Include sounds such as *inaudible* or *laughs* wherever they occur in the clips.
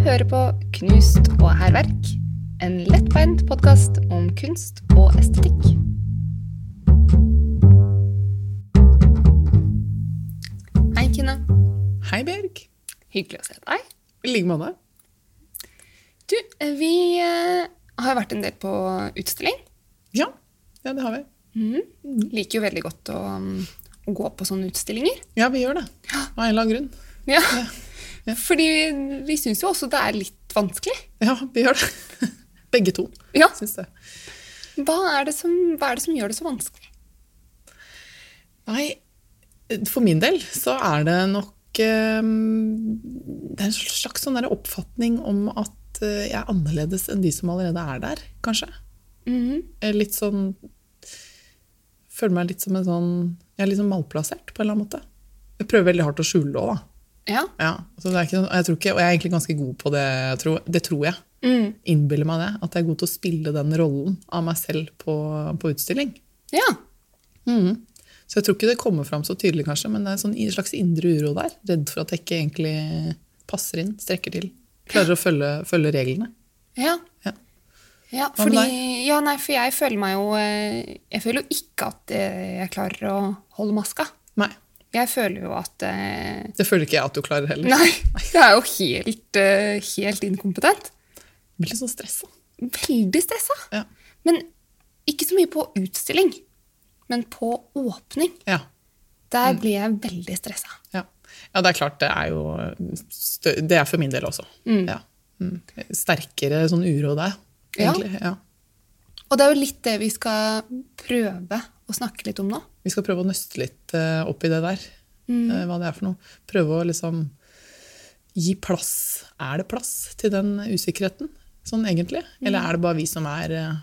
hører på Knust og hærverk, en lettbeint podkast om kunst og estetikk. Hei, Kine. Hei, Bjørg. Hyggelig å se deg. I like måte. Du, vi eh, har vært en del på utstilling. Ja. ja, det har vi. Liker jo veldig godt å, mm, å gå på sånne utstillinger. Ja, vi gjør det. Av en eller annen grunn. Ja. Ja. Fordi vi syns jo også det er litt vanskelig. Ja, vi gjør det. *laughs* Begge to, Ja. syns jeg. Hva er, det som, hva er det som gjør det så vanskelig? Nei, for min del så er det nok eh, Det er en slags sånn oppfatning om at eh, jeg er annerledes enn de som allerede er der, kanskje. Mm -hmm. Litt sånn Føler meg litt som en sånn Jeg er litt sånn malplassert, på en eller annen måte. Jeg prøver veldig hardt å skjule det òg, da. Ja. Ja, så det er ikke, jeg tror ikke, og jeg er egentlig ganske god på det, jeg tror, det tror jeg. Mm. Innbiller meg det. At jeg er god til å spille den rollen av meg selv på, på utstilling. ja. Så jeg tror ikke det kommer fram så tydelig, kanskje, men det er en sånn slags indre uro der. Redd for at jeg ikke egentlig passer inn, strekker til. Klarer å følge, følge reglene. Ja. Ja. Ja, fordi, ja, nei, for jeg føler meg jo eh, Jeg føler jo ikke at eh, jeg klarer å holde maska. Jeg føler jo at eh, det føler ikke jeg at du klarer heller. Nei, *laughs* jeg er jo helt, eh, helt inkompetent. Jeg blir litt sånn stressa. Veldig stressa. Ja. Men ikke så mye på utstilling, men på åpning. Ja. Der blir jeg veldig stressa. Ja. ja, det er klart, det er jo Det er for min del også. Ja. Mm. Sterkere sånn uro der, Ja. egentlig. Ja. Og det er jo litt det vi skal prøve å snakke litt om nå. Vi skal prøve å nøste litt eh, opp i det der. Mm. hva det er for noe. Prøve å liksom gi plass. Er det plass til den usikkerheten, sånn egentlig? Eller er det bare vi som er eh,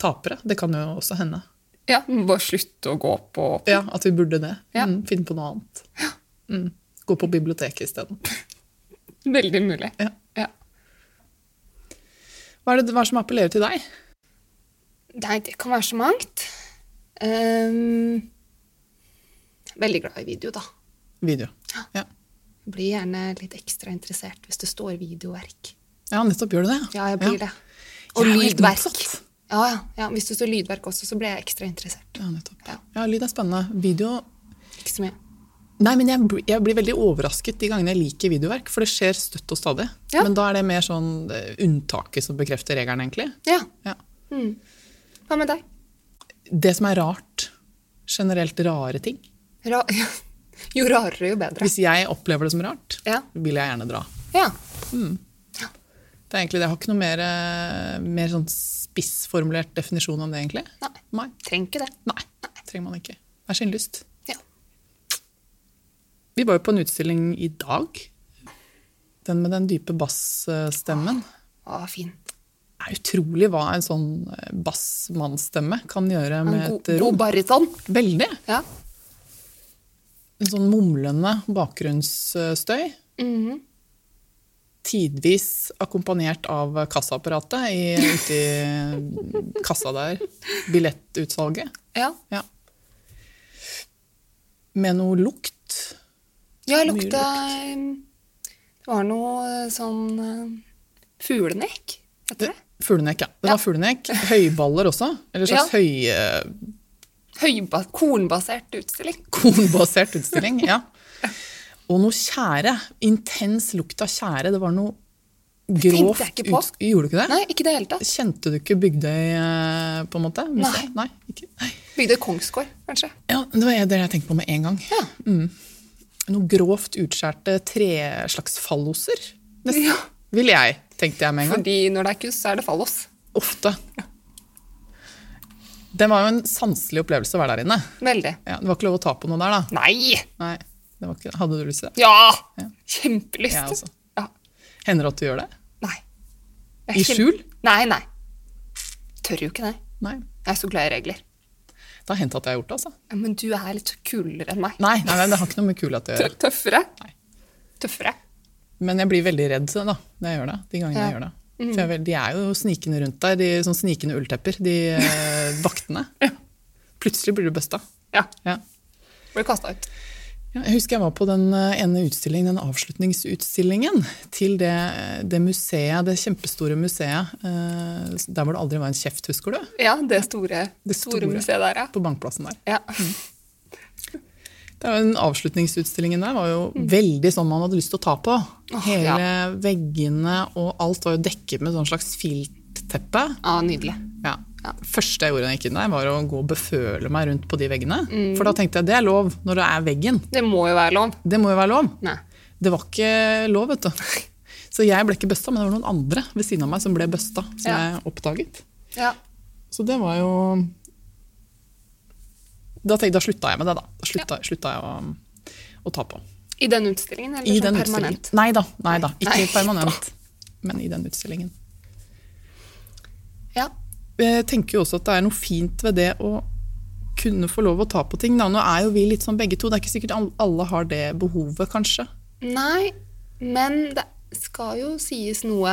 tapere? Det kan jo også hende. Ja, Bare slutte å gå på Ja, At vi burde det. Ja. Mm, finne på noe annet. Mm. Gå på biblioteket isteden. *laughs* Veldig mulig. Ja. Ja. Hva er det hva som appellerer til deg? Nei, det kan være så mangt. Ehm, veldig glad i video, da. Video. Ja, ja. blir gjerne litt ekstra interessert hvis det står videoverk. ja nettopp. Gjør du det? Ja, jeg blir Ja. det. Og er lydverk. Ja, ja, ja, Hvis det står lydverk også, så blir jeg ekstra interessert. Ja, nettopp. Ja. Lyd er spennende. Video Ikke så mye. Nei, men jeg, blir- jeg blir veldig overrasket de gangene jeg liker videoverk, for det skjer støtt og stadig. Ja. Men da er det mer sånn eh, unntaket som bekrefter regelen, egentlig. Ja. Ja. Hva med deg? Det som er rart, generelt rare ting. Ra *laughs* jo rarere, jo bedre. Hvis jeg opplever det som rart, Ja. vil jeg gjerne dra. ja. Det er egentlig det. Jeg har ikke noe mer, eh, mer sånn spissformulert definisjon om det, egentlig. Nei. Nei. Trenger ikke det. Nei, trenger man ikke. Er sin lyst. Ja. Vi var jo på en utstilling i dag. Den med den dype bassstemmen. Å, fin. Er utrolig hva en sånn eh, bassmannsstemme kan gjøre En med god, et god rom. baryton. Veldig. Ja. En sånn mumlende bakgrunnsstøy. Mhm. Tidvis akkompagnert av kassaapparatet i, ute i *laughs* kassa der. Billettutsalget. ja. Ja. Med noe lukt. Ja, lukta Det var noe sånn fuglenekk, fuglenek, heter det. Fuglenek, ja. Det Ja. var fuglenek. Høyballer også. Eller slags Ja. høy... eh, Høyba kornbasert utstilling. *laughs* kornbasert utstilling. ja. Og noe tjære. Intens lukt av tjære. Det var noe tenkte grovt jeg ikke på. ut- Gjorde du ikke det? Nei, ikke det hele tatt. Kjente du ikke Bygdøy, eh, på en måte? Nei. Nei. ikke? Nei. Bygdøy Kongsgård, kanskje. Ja, det var det jeg tenkte på med en gang. Ja. Noe grovt utskjærte tre slags falloser. Nesten. Ja. Ville jeg, tenkte jeg med en gang. Fordi når det er kunst, så er det fallos. Ofte. Det var jo en sanselig opplevelse å være der inne. Veldig. Ja, det var ikke lov å ta på noe der, da. Nei! Nei, det var ikke, Hadde du lyst til det? Ja! Ja. Kjempelyst. Jeg også. Ja. Hender det at du gjør det? Nei. I skjul? Nei, nei. Tør jo ikke det. Nei. Jeg er så glad i regler. Det har hendt at jeg har gjort det, altså. Ja, men du er litt kulere enn meg. Nei, nei, nei det har ikke noe med kulhet å *laughs* gjøre. Tøffere. Nei. Tøffere. Men jeg blir veldig redd da, når jeg gjør det. De gangene Ja. jeg gjør det. For jeg, de er jo snikende rundt der, de sånn snikende ulltepper, de eh, *laughs* vaktene. Plutselig blir du busta. Ja. Ja. Blir kasta ut. Ja, Jeg husker jeg var på den eh, ene utstillingen, den avslutningsutstillingen til det, det museet, det kjempestore museet eh, der hvor det aldri var en kjeft, husker du? Ja, det store, Det store, store. museet der, ja. På Bankplassen der. ja. Var Den avslutningsutstillingen der var jo veldig sånn man hadde lyst til å ta på. Hele veggene og alt var jo dekket med sånn slags filtteppe. Ja, nydelig. Ja. Ja. første jeg gjorde da jeg gikk inn der, var å gå og beføle meg rundt på de veggene. For da tenkte jeg det er lov når det er veggen. Det må jo være lov. Det må jo være lov. Nei. Det var ikke lov, vet du. *laughs* Så jeg ble ikke busta, men det var noen andre ved siden av meg som ble busta, som Ja. jeg oppdaget. Ja. Så det var jo Da, da slutta jeg med det, da. Da slutta, slutta jeg å, å ta på. I den utstillingen, eller I sånn den permanent? Nei da, nei da. Ikke Nei. permanent. Men i den utstillingen. Ja. Jeg tenker jo også at det er noe fint ved det å kunne få lov å ta på ting. Da. Nå er jo vi litt sånn begge to. Det er ikke sikkert alle har det behovet, kanskje. Nei, men det skal jo sies noe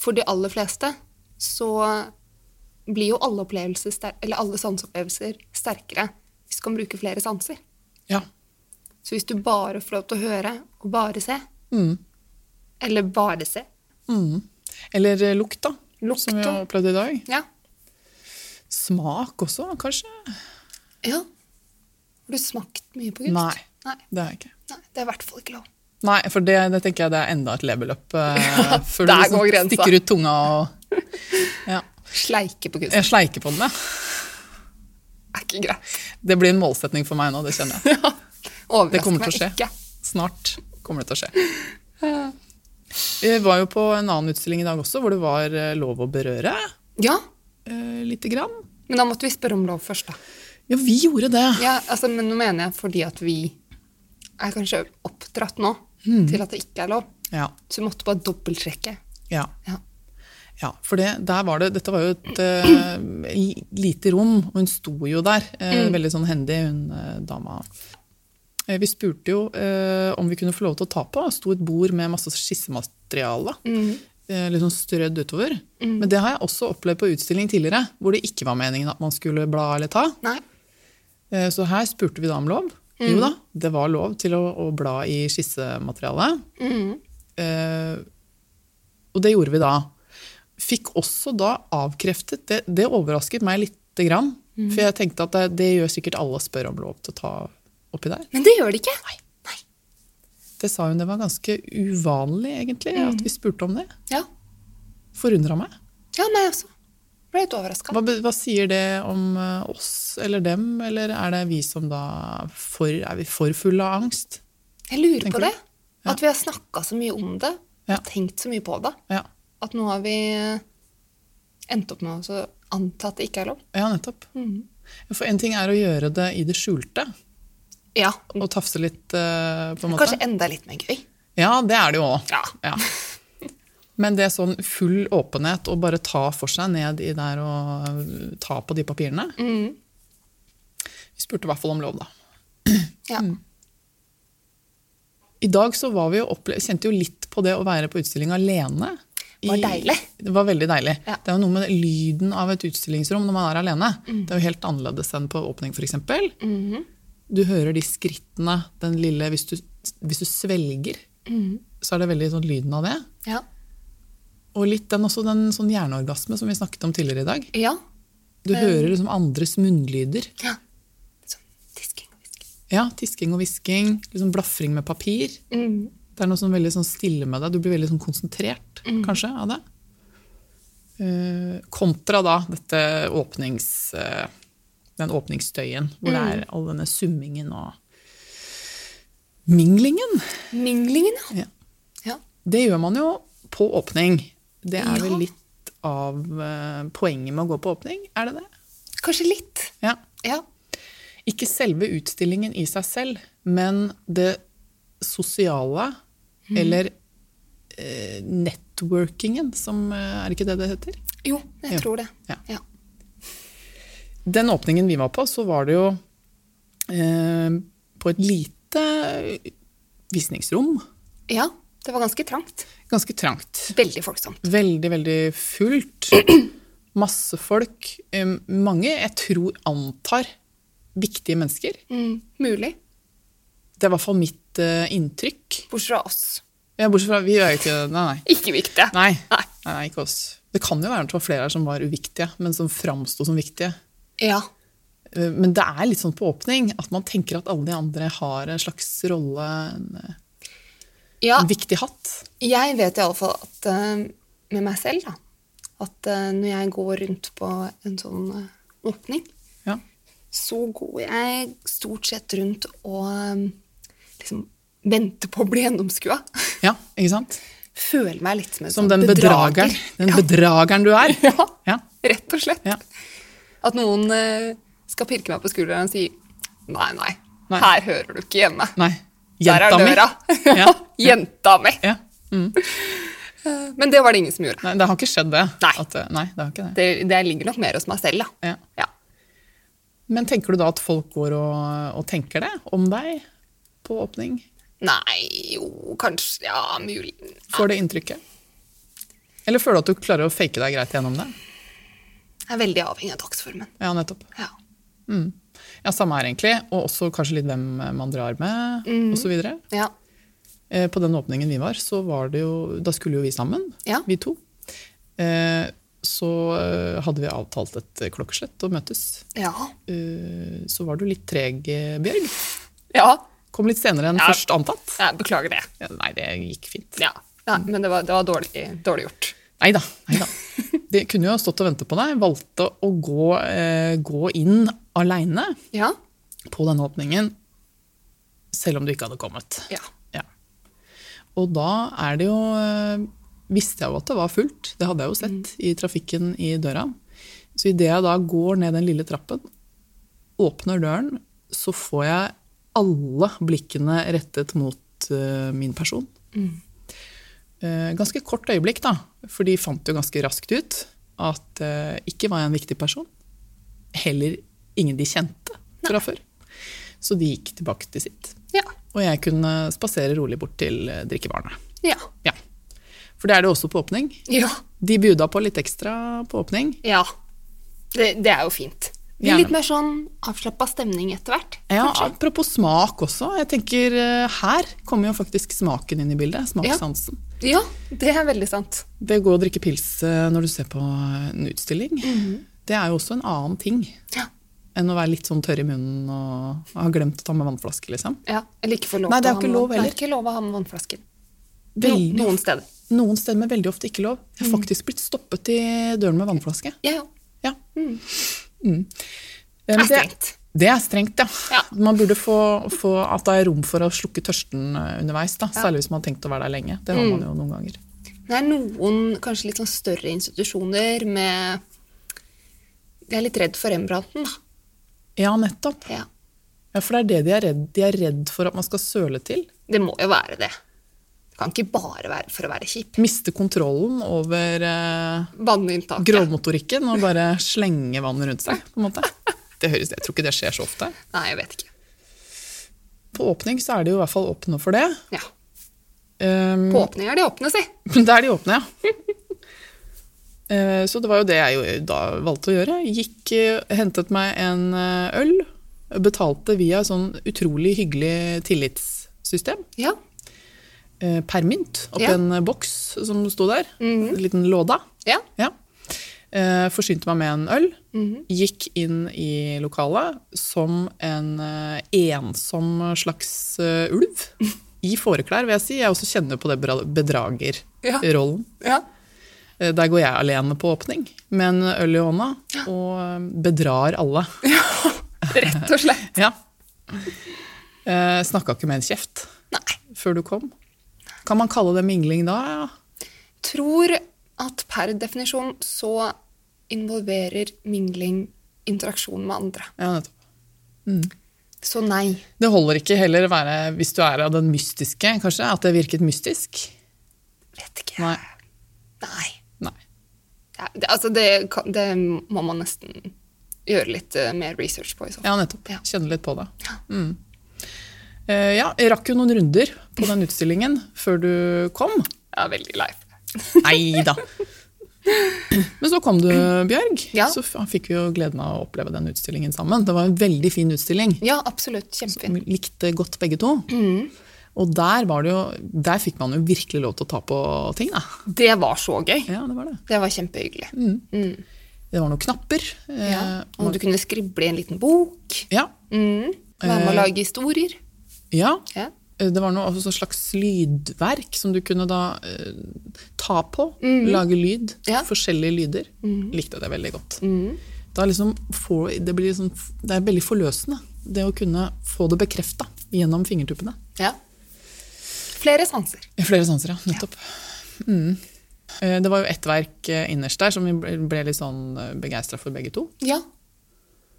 For de aller fleste så blir jo alle alle sanseopplevelser sterkere hvis du kan bruke flere sanser. Ja. Så hvis du bare får lov til å høre og bare se, Mm. eller bare se Mm. Eller eh, lukt, da. Lukt som vi har opplevd i dag. Ja. Smak også, kanskje? ja. Har du smakt mye på kunst? Nei. Nei. Det har jeg ikke. Nei, det er i hvert fall ikke lov. Nei, for det, det tenker jeg det er enda et level up. eh, *laughs* før du liksom stikker ut tunga og *laughs* ja. Sleike på kunsten. Jeg sleiker på den, ja. er ikke greit. Det blir en målsetning for meg nå, det kjenner jeg. *laughs* ja. Det kommer til å skje. ikke. Snart kommer det til å skje. Vi var jo på en annen utstilling i dag også, hvor det var eh, lov å berøre Ja, eh, lite grann. men da måtte vi spørre om lov først, da. Ja, vi gjorde det. Ja, altså, men nå mener jeg fordi at vi er kanskje oppdratt nå mm. til at det ikke er lov. Ja. Så vi måtte bare dobbeltsjekke. ja. Ja. Ja, for det, der var det, dette var jo et uh, lite rom, og hun sto jo der. eh, Veldig sånn hendig, hun uh, dama. Vi spurte jo om vi kunne få lov til å ta på. Sto et bord med masse skissemateriale. Mm. litt sånn strødd utover. Men det har jeg også opplevd på utstilling tidligere, hvor det ikke var meningen at man skulle bla eller ta. Nei. Så her spurte vi da om lov. Jo da, det var lov til å, å bla i skissematerialet. Eh, og det gjorde vi da. Fikk også da avkreftet Det, det overrasket meg lite grann. For jeg tenkte at det, det gjør sikkert alle spør om lov til å ta oppi der. Men det gjør det ikke. Nei. Det sa hun det var ganske uvanlig, egentlig, at vi spurte om det. Ja. Forundra meg. ja, meg også. Ble litt overraska. Hva, hva sier det om eh, oss eller dem, eller er det vi som da for, Er vi for fulle av angst? Jeg lurer på det. det. At vi har snakka så mye om det, Ja. og tenkt så mye på det, Ja, at nå har vi endt opp med å anta at det ikke er lov. ja nettopp. For en ting er å gjøre det i det skjulte, Ja. og tafse litt, eh, på en måte. Kanskje enda litt mer gøy. Ja, det er det jo òg. Ja. Ja. Men det er sånn full åpenhet å bare ta for seg ned i der og ta på de papirene Mm. Vi spurte i hvert fall om lov, da. Ja. I dag så var vi jo opple kjente jo litt på det å være på utstilling alene. Var deilig. Det var veldig deilig. Ja. Det er jo noe med lyden av et utstillingsrom når man er alene. Mm. Det er jo helt annerledes enn på åpning, f.eks. Mhm. Du hører de skrittene, den lille Hvis du, hvis du svelger, Mhm. så er det veldig sånn lyden av det. Ja. Og litt den, også den sånn hjerneorgasme som vi snakket om tidligere i dag. ja. Du hører liksom andres munnlyder. ja. Sånn tisking og hvisking. Ja, Tisking og hvisking, liksom blafring med papir. Mm. Det er noe sånn veldig sånn stille med det. Du blir veldig sånn konsentrert kanskje av det. Eh, kontra da dette åpnings, eh, den åpningsstøyen, hvor det er all denne summingen og minglingen. Minglingen, ja. Ja. Det gjør man jo på åpning. Det er Ja. vel litt av eh, poenget med å gå på åpning, er det det? Kanskje litt. Ja. Ja. Ikke selve utstillingen i seg selv, men det sosiale, eller eh, networkingen, som eh, Er ikke det det heter? Jo, jeg Ja. tror det. Ja. Ja. Den åpningen vi var på, så var det jo eh, på et lite visningsrom. ja. Det var ganske trangt. Ganske trangt. Veldig folksomt. Veldig, veldig fullt. Masse folk. Mange, jeg tror, antar viktige mennesker. Mm. Mulig. Det er i hvert fall mitt eh, inntrykk. Bortsett fra oss. Ja, bortsett fra Vi er jo ikke Nei, nei. Ikke viktige. Nei, Nei. nei, nei ikke oss. Det kan jo være at det var flere her som var uviktige, men som framsto som viktige. Ja. Eh, Men det er litt sånn på åpning at man tenker at alle de andre har en slags rolle, en, eh, ja. en viktig hatt. Jeg vet iallfall at eh, med meg selv, da, at når jeg går rundt på en sånn åpning, Ja. så går jeg stort sett rundt og liksom vente på å bli gjennomskua. ja, ikke sant? Føler meg litt som en Som sånn den bedrageren, den bedrageren du er. *laughs* Ja, Ja. rett og slett. Ja. At noen eh, skal pirke meg på skulderen og si nei, nei, Nei. her hører du ikke hjemme. Nei. Der er Jenta døra. *laughs* Ja. *laughs* Jenta mi. Ja. Mm. Men det var det ingen som gjorde. Nei, det har ikke skjedd, det. Nei. At, eh, nei, det har ikke det. Det, det ligger nok mer hos meg selv, da. Ja. Ja. Men tenker du da at folk går og, og tenker det om deg på åpning? Nei, jo, kanskje Ja, mulig. Får det inntrykket? Eller føler du at du klarer å fake deg greit gjennom det? Jeg er veldig avhengig av dagsformen. Ja, nettopp. Ja. Ja, Samme her, egentlig. Og også kanskje litt hvem man drar med, og osv. Ja. Eh, På den åpningen vi var, så var det jo Da skulle jo vi sammen, Ja. vi to. Eh, Så eh, hadde vi avtalt et klokkeslett og møtes. Ja. Eh, Så var du litt treg, eh, Bjørg. ja. Kom litt senere enn Ja. først antatt. Ja, beklager det. Ja, nei, det gikk fint. Ja. Men det var, det var dårlig, dårlig gjort. Nei da. De kunne jo ha stått og ventet på deg. Valgte å gå, eh, gå inn aleine Ja. på denne åpningen, selv om du ikke hadde kommet. Ja. Ja. Og da er det jo eh, Visste jeg jo at det var fullt, det hadde jeg jo sett i trafikken i døra. Så idet jeg da går ned den lille trappen, åpner døren, så får jeg alle blikkene rettet mot eh, min person. Eh, ganske kort øyeblikk, da, for de fant jo ganske raskt ut at eh, ikke var jeg en viktig person. Heller ingen de kjente fra før. Så de gikk tilbake til sitt. Ja. Og jeg kunne spasere rolig bort til drikkebarene. Ja. Ja. For det er det også på åpning. Ja. De buda på litt ekstra på åpning. ja. Det, det er jo fint. Det blir litt mer sånn avslappa stemning etter hvert. Ja. Apropos smak også. Jeg tenker eh, Her kommer jo faktisk smaken inn i bildet. Smakssansen. Ja, det er veldig sant. Det å gå og drikke pils eh, når du ser på en utstilling, det er jo også en annen ting Ja. enn å være litt sånn tørr i munnen og ha glemt å ta med vannflaske, liksom. ja. Eller ikke få lov Nei, det er å ikke lov Det er ikke lov å ha med vannflasken. Veldig, noen steder. Noen steder, men veldig ofte ikke lov. Jeg har faktisk blitt stoppet i døren med vannflaske. Ja, ja. Ja. Mm. Eh, Det er strengt. Det er strengt, ja. Ja. Man burde få, få at det er rom for å slukke tørsten eh, underveis. Da. Særlig hvis man har tenkt å være der lenge. Det har Mm. man jo noen ganger. Det er noen kanskje litt sånn større institusjoner med De er litt redd for Rembrandten, da. Ja, nettopp. Ja. Ja, For det er det de er redd De er redd for at man skal søle til. Det må jo være det. Kan ikke bare være for å være kjip. Miste kontrollen over eh, grovmotorikken og bare slenge vann rundt seg. på en måte. Det høres, Jeg tror ikke det skjer så ofte. Nei, jeg vet ikke. På åpning så er de jo i hvert fall åpne for det. Ja. Um, På åpning er de åpne, si. *laughs* Da er de åpne, ja. Eh, Så det var jo det jeg jo da valgte å gjøre. Gikk, eh, hentet meg en eh, øl, betalte via et sånn utrolig hyggelig tillitssystem. Ja. Eh, Per mynt, oppi Ja. en boks som sto der. En liten låda. Ja. Ja. Eh, Forsynte meg med en øl. Mhm. Gikk inn i lokalet som en eh, ensom slags eh, ulv. *laughs* I fåreklær, vil jeg si. Jeg også kjenner på det bedragerrollen. ja. Eh, Der går jeg alene på åpning med en øl i hånda og eh, bedrar alle. *laughs* Rett og slett. *laughs* Ja. Eh, Snakka ikke med en kjeft Nei. før du kom. Kan man kalle det mingling da? Ja. Tror at per definisjon så involverer mingling interaksjon med andre. ja, nettopp. Så nei. Det holder ikke heller å være, hvis du er av den mystiske, kanskje, at det virket mystisk. Vet ikke. Nei. Nei. Nei. Er- det, altså det, det må man nesten gjøre litt eh, mer research på i så fall. Ja, nettopp. Ja. Kjenne litt på det. Ja. Mm. Eh, ja, jeg rakk jo noen runder på den utstillingen før du kom. Ja, veldig lei. Nei da. Men så kom du, Bjørg. Ja. Så fikk vi jo gleden av å oppleve den utstillingen sammen. Det var en veldig fin utstilling. Ja, absolutt. Kjempefin. Vi likte godt begge to. Og der, var det jo, der fikk man jo virkelig lov til å ta på ting. Da. Det var så gøy. Ja, det var det. Det var kjempehyggelig. Det var noen knapper. eh, Ja. Og du kunne skrible i en liten bok. Ja. Mm. Være med å Eh. lage historier. Ja. Ja. Eh, Det var noe altså, slags lydverk som du kunne da uh, ta på. Lage lyd. Ja. Forskjellige lyder. Likte det veldig godt. Da liksom får, det, blir liksom, det er veldig forløsende, det å kunne få det bekrefta gjennom fingertuppene. ja. Flere sanser. Flere sanser, ja. Nettopp. Mm. Eh, Det var jo ett verk innerst der som vi ble ble litt sånn begeistra for begge to. Ja.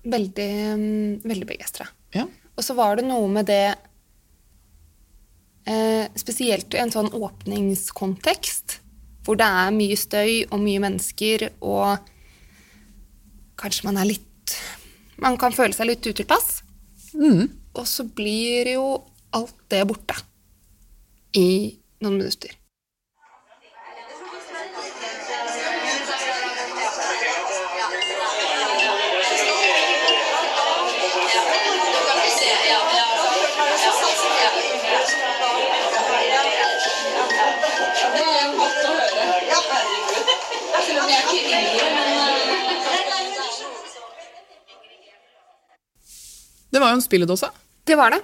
Veldig, mm, veldig begeistra. Ja. Og så var det noe med det eh, Spesielt i en sånn åpningskontekst, hvor det er mye støy og mye mennesker, og kanskje man er litt Man kan føle seg litt utilpass. Og så blir jo alt det borte i noen minutter. Spilledåse Det var det.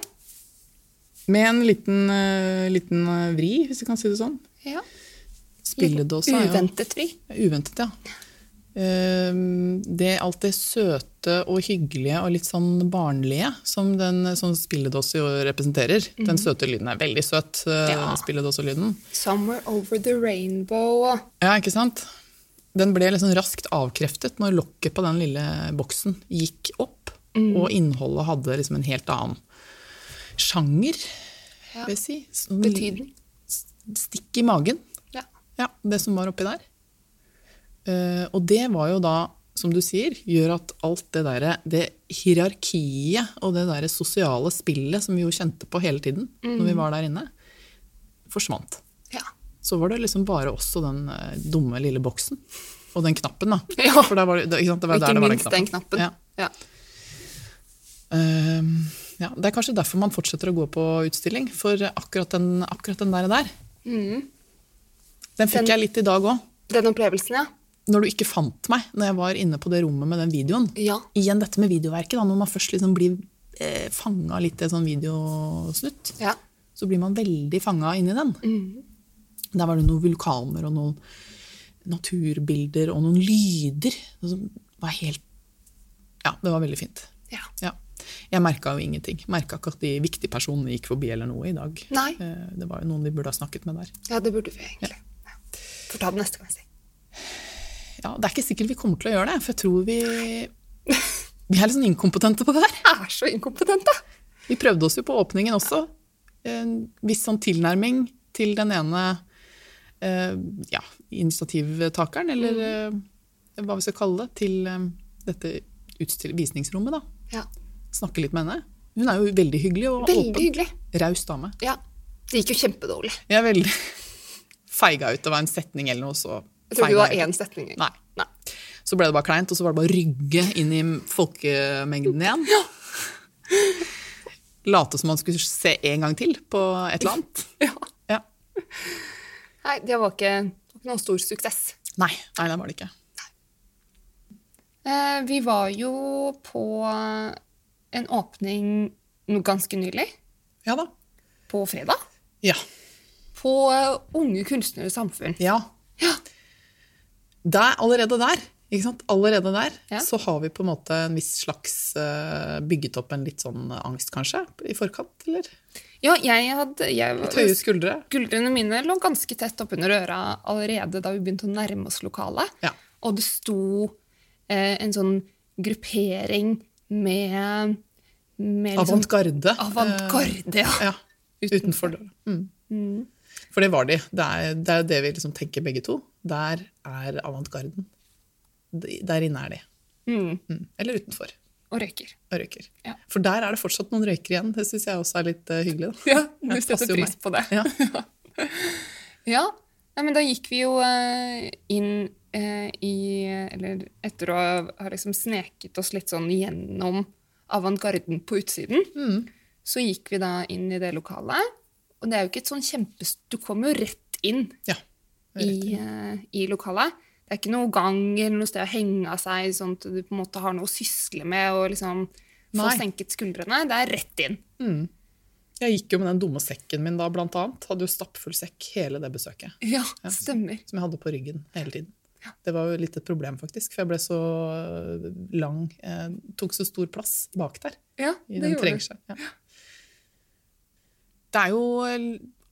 med en liten, eh, liten eh, vri, hvis vi kan si det sånn. Ja. Spilledåse er jo Uventet vri. Uventet, ja. Ehm, Det er alt det søte og hyggelige og litt sånn barnlige som den sånn spilledåse jo representerer. Den søte lyden er veldig søt, eh, Ja. spilledåselyden. 'Somewhere over the rainbow'. Ja, ikke sant? Den ble liksom raskt avkreftet når lokket på den lille boksen gikk opp, og innholdet hadde liksom en helt annen sjanger, Ja. vil jeg si. Sånn Betydning. Stikk i magen. Ja. Ja, det som var oppi der. Uh, og det var jo da, som du sier, gjør at alt det derre Det hierarkiet og det derre sosiale spillet som vi jo kjente på hele tiden når vi var der inne, forsvant. ja. Så var det liksom bare oss og den uh, dumme lille boksen. Og den knappen, da. *laughs* Ja. For det, det- ikke sant, det var ikke det var den minst den knappen. Ja. Ja. Ehm, ja, det er kanskje derfor man fortsetter å gå på utstilling. For akkurat den, akkurat den der, der den fikk Den- jeg litt i dag òg. Den opplevelsen, ja. Når du ikke fant meg når jeg var inne på det rommet med den videoen. Ja. Igjen dette med videoverket. Da, når man først liksom blir eh, fanga litt i en sånn videosnutt, Ja. så blir man veldig fanga inni den. Der var det noen vulkaner og noen naturbilder og noen lyder. Det var helt Ja, det var veldig fint. ja. Ja. Jeg merka jo ingenting. Merka ikke at de viktige personene gikk forbi eller noe i dag. Nei. Eh, Det var jo noen vi burde ha snakket med der. Ja, det burde vi egentlig. Ja. Får ta det neste gang. si. Ja, Det er ikke sikkert vi kommer til å gjøre det, for jeg tror vi Vi er litt sånn inkompetente på det her. Er så inkompetente! Vi prøvde oss jo på åpningen også. En viss sånn tilnærming til den ene eh, ja, initiativtakeren, eller eh, hva vi skal kalle det, til dette visningsrommet. da. Ja. Snakke litt med henne. Hun er jo veldig hyggelig og Veldig åpen. hyggelig. Raus dame. Ja. Det gikk jo kjempedårlig. Jeg er veldig *laughs* feiga ut. Det var en setning eller noe, så Jeg tror ikke det var én setning. Nei. Nei. Så ble det bare kleint, og så var det bare å rygge inn i folkemengden igjen. Ja. *laughs* Late som man skulle se en gang til på et eller annet. *laughs* Ja. Ja. Nei, det var ikke, ikke noen stor suksess. Nei, nei, det var det ikke. Eh, vi var jo på en åpning ganske nylig, Ja da. på fredag, Ja. på eh, Unge kunstneres samfunn. ja. Ja. Der, allerede der? Allerede der Ja. så har vi på en måte en viss slags eh, bygget opp en litt sånn angst, kanskje, i forkant, eller? Ja, jeg hadde jeg, Litt høye skuldre. Skuldrene mine lå ganske tett oppunder øra allerede da vi begynte å nærme oss lokalet. Ja. Og det sto eh, en sånn gruppering med, med liksom- Avantgarde. Avantgarde, ja. Ja, utenfor døra. Mm. For det var de. Det er det, er det vi liksom tenker begge to. Der er avantgarden. Der inne er de. Mm. Mm. Eller utenfor Og røyker. og røyker. Ja. For der er det fortsatt noen røykere igjen. Det syns jeg også er litt eh, hyggelig. Da. Ja, *laughs* Ja, du setter pris på det. Ja. *laughs* Ja, ja. men da gikk vi jo eh, inn eh, i Eller etter å ha liksom sneket oss litt sånn gjennom avantgarden på utsiden, Mm. så gikk vi da inn i det lokalet. Og det er jo ikke et sånn kjempest... Du kommer jo rett inn Ja. rett i, eh, i lokalet. Det er ikke noe gang eller noe sted å henge av seg, sånn at du på en måte har noe å sysle med og liksom få senket skuldrene. Det er rett inn. Jeg gikk jo med den dumme sekken min da, blant annet. Hadde jo stappfull sekk hele det besøket. Ja, stemmer. Som jeg hadde på ryggen hele tiden. Det var jo litt et problem, faktisk, for jeg ble så lang. Eh, tok så stor plass bak der. Ja, det den gjorde du. trengselen. Ja. Det er jo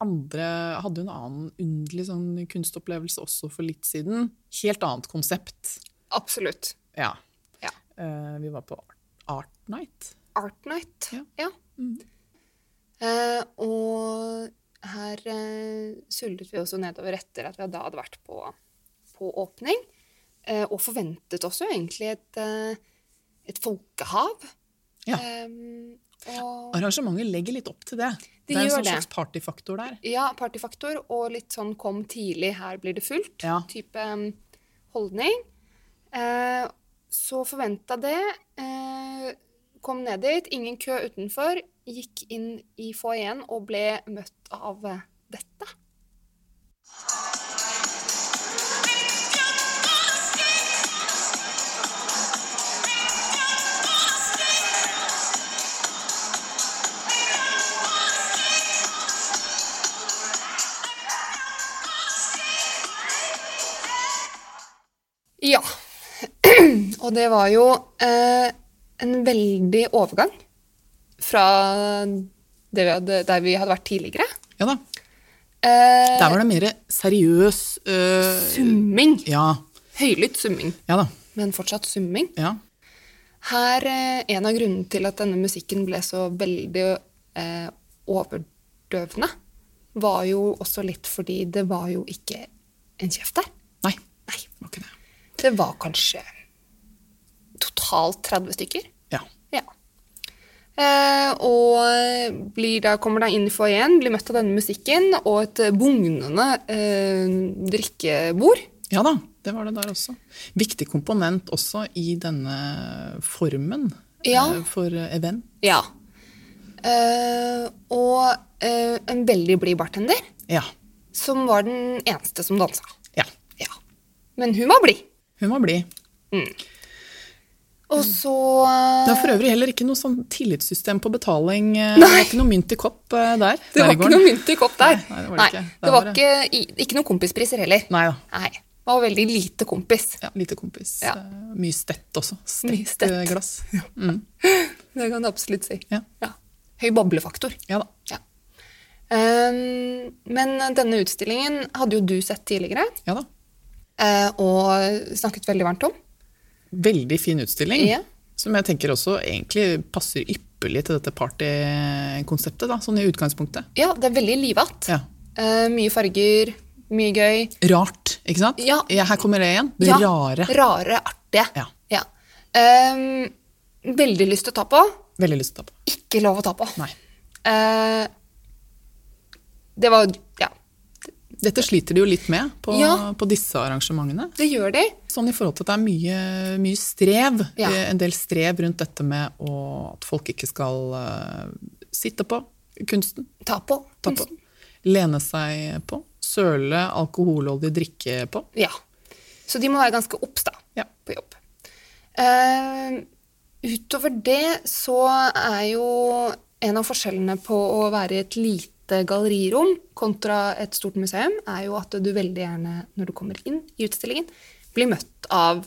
andre Hadde jo en annen underlig sånn kunstopplevelse også for litt siden. Helt annet konsept. Absolutt. Ja. Ja. Eh, vi var på Art Night. Art Night. Ja. Ja. Eh, og her eh, sullet vi også nedover etter at vi da hadde vært på, på åpning. Eh, og forventet også egentlig et, eh, et folkehav. Ja. Eh, og Arrangementet legger litt opp til det. Det er en sånn slags partyfaktor der. Ja, partyfaktor og litt sånn kom tidlig, her blir det fullt. Ja. Type um, holdning. Eh, så forventa det. Eh, kom ned dit, ingen kø utenfor. Gikk inn i foajeen og ble møtt av dette. Og det var jo eh, en veldig overgang fra det vi hadde, der vi hadde vært tidligere. Ja da. Eh, Der var det mer seriøs eh, summing. Ja. Høylytt summing, Ja da. men fortsatt summing. Ja. Her, eh, En av grunnene til at denne musikken ble så veldig eh, overdøvende, var jo også litt fordi det var jo ikke en kjeft der. Nei, Nei. det var ikke det. Det var kanskje totalt 30 stykker. Ja. Ja. Eh, og blir da, kommer da inn i foajeen, blir møtt av denne musikken og et bugnende eh, drikkebord. ja da, det var det der også. Viktig komponent også i denne formen Ja. eh, for event. Ja. Eh, og eh, en veldig blid bartender, Ja. som var den eneste som dansa. ja. Ja. Men hun var blid. Hun var blid. Og så Det er for øvrig heller ikke noe sånn tillitssystem på betaling. Nei. Det var ikke noe mynt i kopp eh, der. Det var ikke noe mynt i kopp der. Nei, det var det ikke. Nei, det var var ikke, ikke noen kompispriser heller. Nei da. Nei. Det var veldig lite kompis. Ja, lite kompis. Ja. Eh, Mye stett også. Stett stett. eh, glass. *laughs* Mm. Det kan du absolutt si. Ja. Høy boblefaktor. ja da. Ja. Um, men denne utstillingen hadde jo du sett tidligere, Ja da. eh, og snakket veldig varmt om. Veldig fin utstilling. Ja. Som jeg tenker også egentlig passer ypperlig til dette partykonseptet, sånn i utgangspunktet. Ja, det er veldig livatt. Ja. Uh, mye farger, mye gøy. Rart, ikke sant? Ja. her kommer det igjen. Det Ja, rare. Rare, artige. Ja. Um, veldig lyst til å ta på. Veldig lyst til å ta på. Ikke lov å ta på. Nei. Uh, det var Ja, Dette sliter de jo litt med på, Ja. på disse arrangementene. det gjør de. Sånn i forhold til at det er mye, mye strev. Ja. eh, En del strev rundt dette med å, at folk ikke skal uh, sitte på kunsten. Ta på. Ta på. Lene seg på. Søle alkoholholdig drikke på. Ja. Så de må være ganske obs da, Ja. på jobb. Uh, utover det så er jo en av forskjellene på å være i et lite gallerirom kontra et stort museum, er jo at du veldig gjerne, når du kommer inn i utstillingen, blir møtt av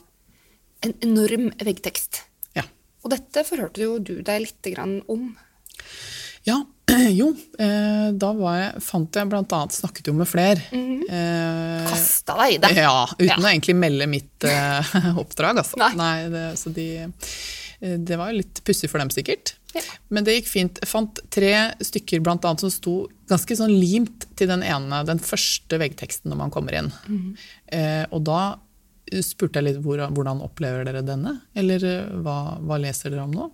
en enorm veggtekst. Ja. Og dette forhørte jo du deg litt grann om. Ja, *clears throat* jo. Eh, da var jeg, fant jeg blant annet Snakket jo med flere. eh, Kasta deg i det. Ja, uten Ja. å egentlig melde mitt eh, *laughs* oppdrag, altså. Nei. det, så de, eh, det var jo litt pussig for dem, sikkert. Ja. Men det gikk fint. Jeg fant tre stykker blant annet som sto ganske sånn limt til den ene, den første veggteksten når man kommer inn. Mhm. Eh, og da spurte jeg litt hvor, hvordan opplever dere denne? Eller eh, hva, hva leser dere om nå?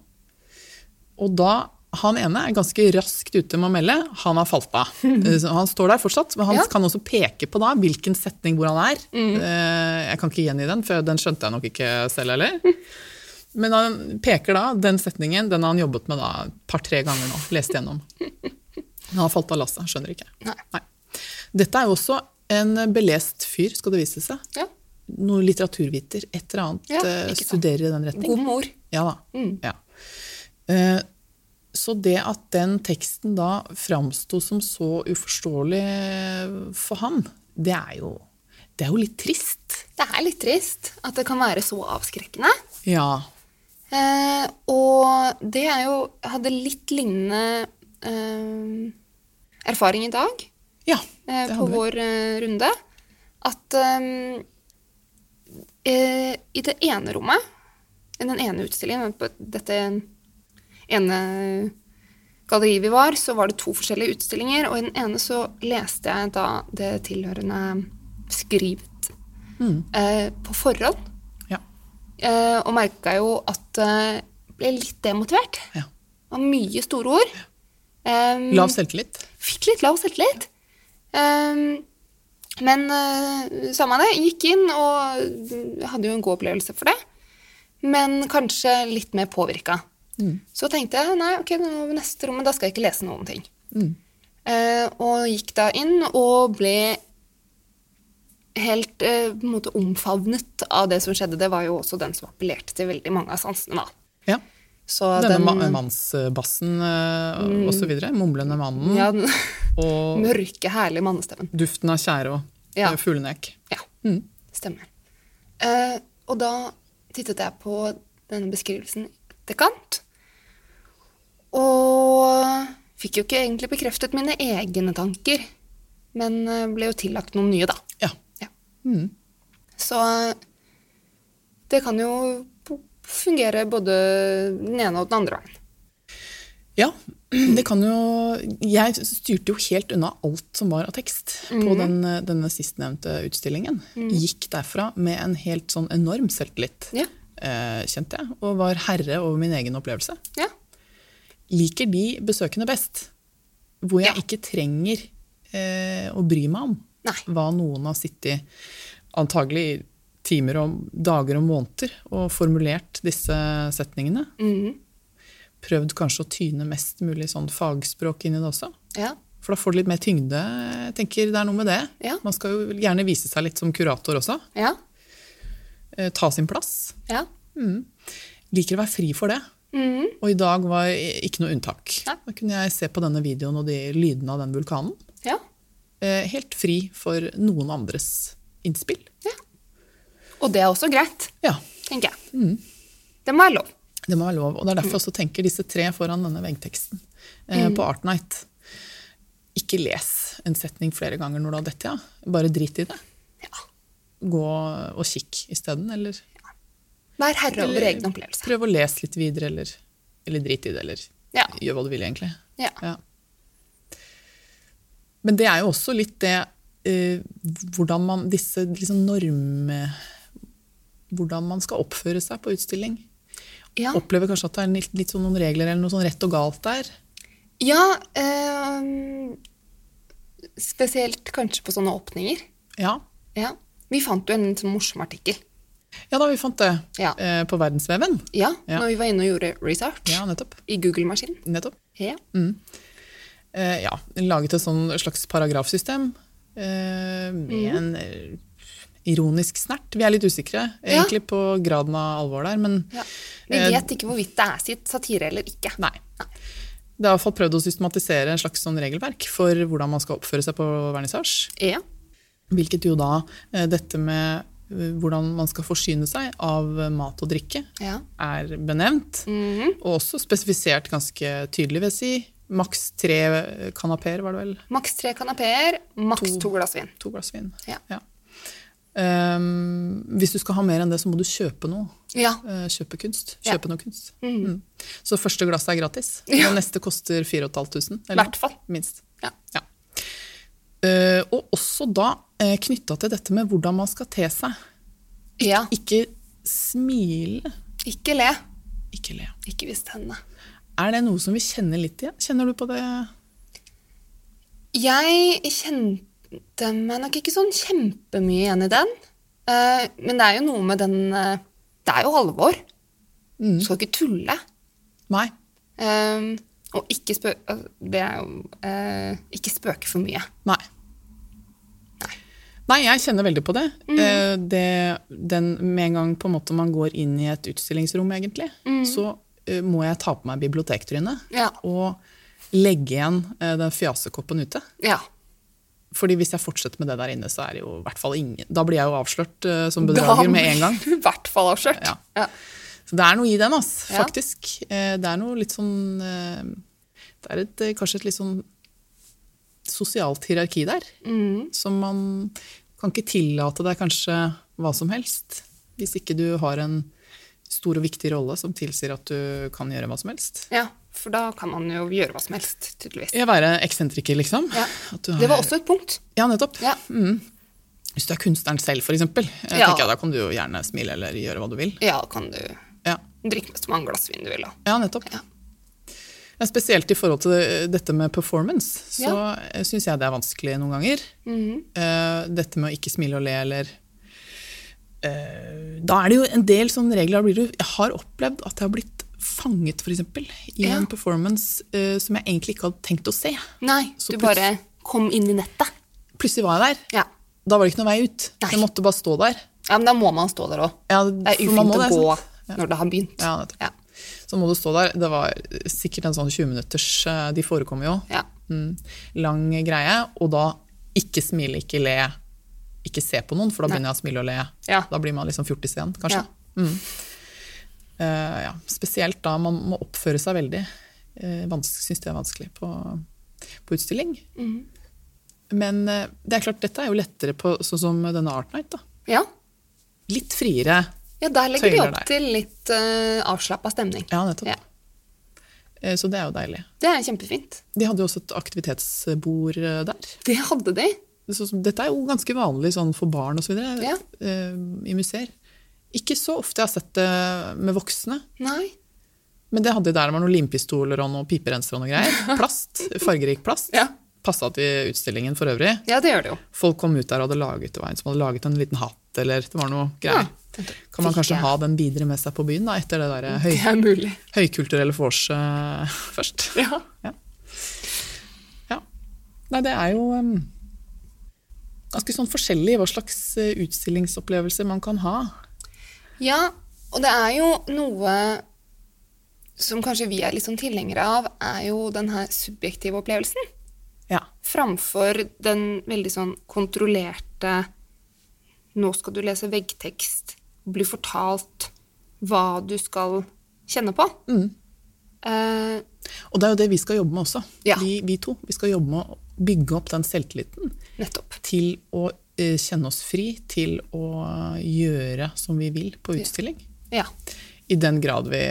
Og da han ene er ganske raskt ute med å melde. Han har falt av. *laughs* Eh, Han står der fortsatt, men han Ja. kan også peke på da hvilken setning hvor han er. Eh, Jeg kan ikke gjengi den, for den skjønte jeg nok ikke selv heller. *laughs* Men han peker da, den setningen den har han jobbet med da et par-tre ganger nå. Lest gjennom. Han har falt av lasset, skjønner ikke. Nei. Dette er jo også en belest fyr, skal det vise seg. Ja. Noe litteraturviter, et eller annet. Ja, eh, studerer i den retning. God mor. Ja da. Mm. Ja. Eh, Så det at den teksten da framsto som så uforståelig for han, det er jo, det er jo litt trist. Det er litt trist at det kan være så avskrekkende. Ja. Eh, og det er jo hadde litt lignende eh, erfaring i dag Ja, eh, på vår eh, runde. At eh, eh, i det ene rommet, i den ene utstillingen, på dette ene galleriet vi var, så var det to forskjellige utstillinger, og i den ene så leste jeg da det tilhørende skrivet eh, på forhånd. Eh, og merka jo at jeg ble litt demotivert. ja. Det var mye store ord. Um, Lav selvtillit. Fikk litt lav selvtillit. Um, men uh, samme det, gikk inn og uh, hadde jo en god opplevelse for det. Men kanskje litt mer påvirka. Så tenkte jeg nei, ok, nå neste rommet, da skal jeg ikke lese noen ting. Eh, og gikk da inn og ble helt eh, på en måte omfavnet av det som skjedde. Det var jo også den som appellerte til veldig mange av sansene. da. Ja. Så Denne den, ma mannsbassen eh, så videre. Mumlende mannen. ja, den *laughs* Og *laughs* mørke, herlige mannestemmen. duften av tjære og Ja. eh, fuglenek. Ja, stemmer. Eh, og da tittet jeg på denne beskrivelsen etterkant. Og fikk jo ikke egentlig bekreftet mine egne tanker, men eh, ble jo tillagt noen nye, da. Ja. Så det kan jo fungere både den ene og den andre veien. Ja, det kan jo Jeg styrte jo helt unna alt som var av tekst på den, denne sistnevnte utstillingen. Gikk derfra med en helt sånn enorm selvtillit, Ja. eh, kjente jeg, og var herre over min egen opplevelse. Ja. Liker de besøkende best, hvor jeg Ja. ikke trenger eh, å bry meg om Nei. hva noen har sittet antagelig i timer og dager og måneder og formulert disse setningene. Mhm. Prøvd kanskje å tyne mest mulig sånn fagspråk inn i det også. ja. For da får det litt mer tyngde. Jeg tenker Det er noe med det. Ja. Man skal jo gjerne vise seg litt som kurator også. Ja. Eh, ta sin plass. Ja. Liker å være fri for det. Mm. Og i dag var ikke noe unntak. Nei. Da kunne jeg se på denne videoen og de lydene av den vulkanen. ja. Eh, helt fri for noen andres innspill. Og det er også greit, Ja, tenker jeg. Det må være lov. det må være lov. Og det er derfor jeg også tenker disse tre foran denne veggteksten eh, på Art Night. Ikke les en setning flere ganger når du har dette, ja. Bare drit i det. Ja. Gå og kikk isteden, eller Vær herre over Eller- egen opplevelse. prøv å lese litt videre, eller, eller drit i det, eller Ja. gjør hva du vil, egentlig. Ja. Men det er jo også litt det eh, hvordan man disse liksom norm... Hvordan man skal oppføre seg på utstilling. Ja. Opplever kanskje at det er litt, litt sånn noen regler eller noe sånn rett og galt der. Ja, ehm, spesielt kanskje på sånne åpninger. Ja, Ja. Vi fant jo en sånn morsom artikkel. ja da vi fant det Ja. eh, på verdensveven. Ja, Ja. når vi var inne og gjorde research Ja, i Google-maskinen. nettopp. Ja. Eh, ja, laget et sånn slags paragrafsystem eh, med Mhm. en eh, ironisk snert. Vi er litt usikre egentlig på graden av alvor der, men ja. Vi Eh, vet ikke hvorvidt det er sitt satire eller ikke. nei. Det er i hvert fall prøvd å systematisere en slags sånn regelverk for hvordan man skal oppføre seg på vernissasje. Ja. Hvilket jo da eh, dette med eh, hvordan man skal forsyne seg av mat og drikke, ja. er benevnt. Mhm. Og også spesifisert ganske tydelig, vil jeg si. Maks tre kanapeer, var det vel? Maks tre kanapeer, maks To. to glass vin. To glass vin. Ja. Ehm, hvis du skal ha mer enn det, så må du kjøpe noe. Ja. Uh, kjøpe kunst. Ja. Noe kunst. Mm. Så første glasset er gratis. Og neste koster 4500. I hvert fall. Minst. Ja. Ja. Uh, og også da uh, knytta til dette med hvordan man skal te seg. ja. Ikke smile, Ikke le. ikke le. Ikke vis tennene. Er det noe som vi kjenner litt igjen? Kjenner du på det? Jeg kjente meg nok ikke sånn kjempemye igjen i den. Eh, men det er jo noe med den eh, Det er jo alvor. Mm. Skal ikke tulle. Nei. Eh, og ikke spø... Det jo Ikke spøke for mye. Nei. Nei, jeg kjenner veldig på det. Mm. det den, med en gang på en man går inn i et utstillingsrom, egentlig, så eh, må jeg ta på meg bibliotektrynet Ja. og legge igjen eh, den fjasekoppen ute. Ja. Fordi hvis jeg fortsetter med det der inne, så er det jo hvert fall ingen Da blir jeg jo avslørt uh, som bedrager med en gang. *laughs* I hvert fall avslørt. Ja. Ja. Så det er noe i den, ass, faktisk. Eh, Det er noe litt sånn uh, Det er et, eh, kanskje et litt sånn sosialt hierarki der. Mm. Som man kan ikke tillate deg kanskje hva som helst. Hvis ikke du har en stor og viktig rolle som tilsier at du kan gjøre hva som helst. ja. For da kan man jo gjøre hva som helst, tydeligvis. Ja, være eksentriker, liksom. Ja. Du Det var også et punkt. Ja, nettopp. Ja. Hvis du er kunstneren selv, eksempel. Jeg Ja. ja, da kan du jo gjerne smile eller gjøre hva du vil. Ja, kan du Ja, drikke så mange glass vin du vil, da. ja nettopp. Ja. Ja, spesielt i forhold til dette med performance, så Ja. syns jeg det er vanskelig noen ganger. Mm -hmm. dette med å ikke smile og le eller eh, Da er det jo en del sånne regler. jeg har opplevd at jeg har blitt fanget for eksempel, i Ja. en performance uh, som jeg egentlig ikke hadde tenkt å se. Nei, Så du bare kom inn i nettet. Plutselig var jeg der. Ja. Da var det ikke noen vei ut. Nei. Jeg måtte bare stå der. ja, men da må man stå der òg. Ja, Det er ufint å det, gå ja. når det har begynt. Ja, det Ja. Så må du stå der. Det var sikkert en sånn 20 minutters eh, De forekommer jo. Ja. Mm, lang greie. Og da ikke smile, ikke le, ikke se på noen, for da begynner jeg å smile og le. Ja. Da blir man liksom fjortis igjen, kanskje. Ja. Mm. Uh, ja. Spesielt da man må oppføre seg veldig. Uh, Syns det er vanskelig på, på utstilling. Mm. Men uh, det er klart, dette er jo lettere på sånn som denne Art Night. da. ja. Litt friere. Ja, der legger de opp der. til litt uh, avslappa stemning. Ja, nettopp. Ja. Eh, Så det er jo deilig. Det er kjempefint. De hadde jo også et aktivitetsbord eh, der. Det hadde de. Så, som- dette er jo ganske vanlig sånn for barn osv. Ja. Eh, i museer. Ikke så ofte jeg har sett det med voksne. Nei. Men det hadde jo der det var noen limpistoler og noen piperensere og noe greier. *laughs* Plast. Fargerik plast. Ja. Passa til utstillingen for øvrig. ja, det gjør det jo. Folk kom ut der og hadde laget, en som hadde laget en liten hatt, eller det var noe greier. Ja. Kan man kanskje ha den videre med seg på byen da, etter det der høy, Det høykulturelle vorset *laughs* først? Ja. Ja. Nei, det er jo um, ganske sånn forskjellig hva slags utstillingsopplevelse utstillingsopplevelser man kan ha. Ja, og det er jo noe som kanskje vi er litt sånn tilhengere av, er jo den her subjektive opplevelsen. Ja. Framfor den veldig sånn kontrollerte Nå skal du lese veggtekst, bli fortalt hva du skal kjenne på. Mm. Uh, Og det er jo det vi skal jobbe med også, Ja. vi, vi to. Vi skal jobbe med bygge opp den selvtilliten nettopp. til å eh, kjenne oss fri, til å gjøre som vi vil på utstilling. Ja. I den grad vi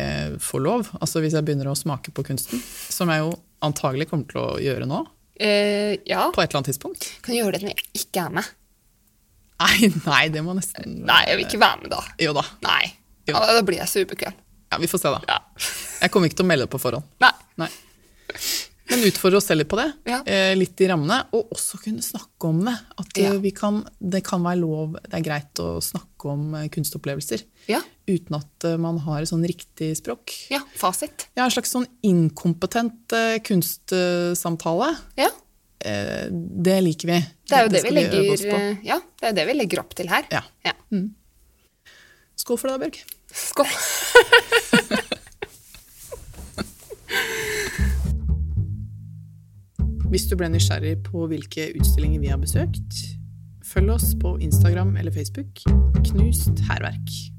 får lov. Altså hvis jeg begynner å smake på kunsten, som jeg jo antagelig kommer til å gjøre nå, Uh, ja. på et eller annet tidspunkt. Kan gjøre det når jeg ikke er med. Nei, nei, det må nesten *laughs* Nei, jeg vil ikke være med da. Jo da. Nei. Jo. Ja, da blir jeg så ubekvem. Ja, vi får se, da. Ja. Jeg kommer ikke til å melde det på forhånd. Nei. Nei. Men utfordre oss selv litt på det. Ja. Eh, litt i rammene. Og også kunne snakke om det. At eh, Ja. vi kan, det kan være lov, det er greit å snakke om eh, kunstopplevelser. Ja. Uten at man har et sånn riktig språk. Ja, fasit. Ja, en slags sånn inkompetent kunstsamtale. Ja. Eh, det liker vi. Det er jo det, vi øve oss legger, ja, det er det vi legger opp til her. Ja. Ja. Skål for det, da, Bjørg. Skål. *laughs* Hvis du ble nysgjerrig på hvilke utstillinger vi har besøkt, følg oss på Instagram eller Facebook. Knust hærverk.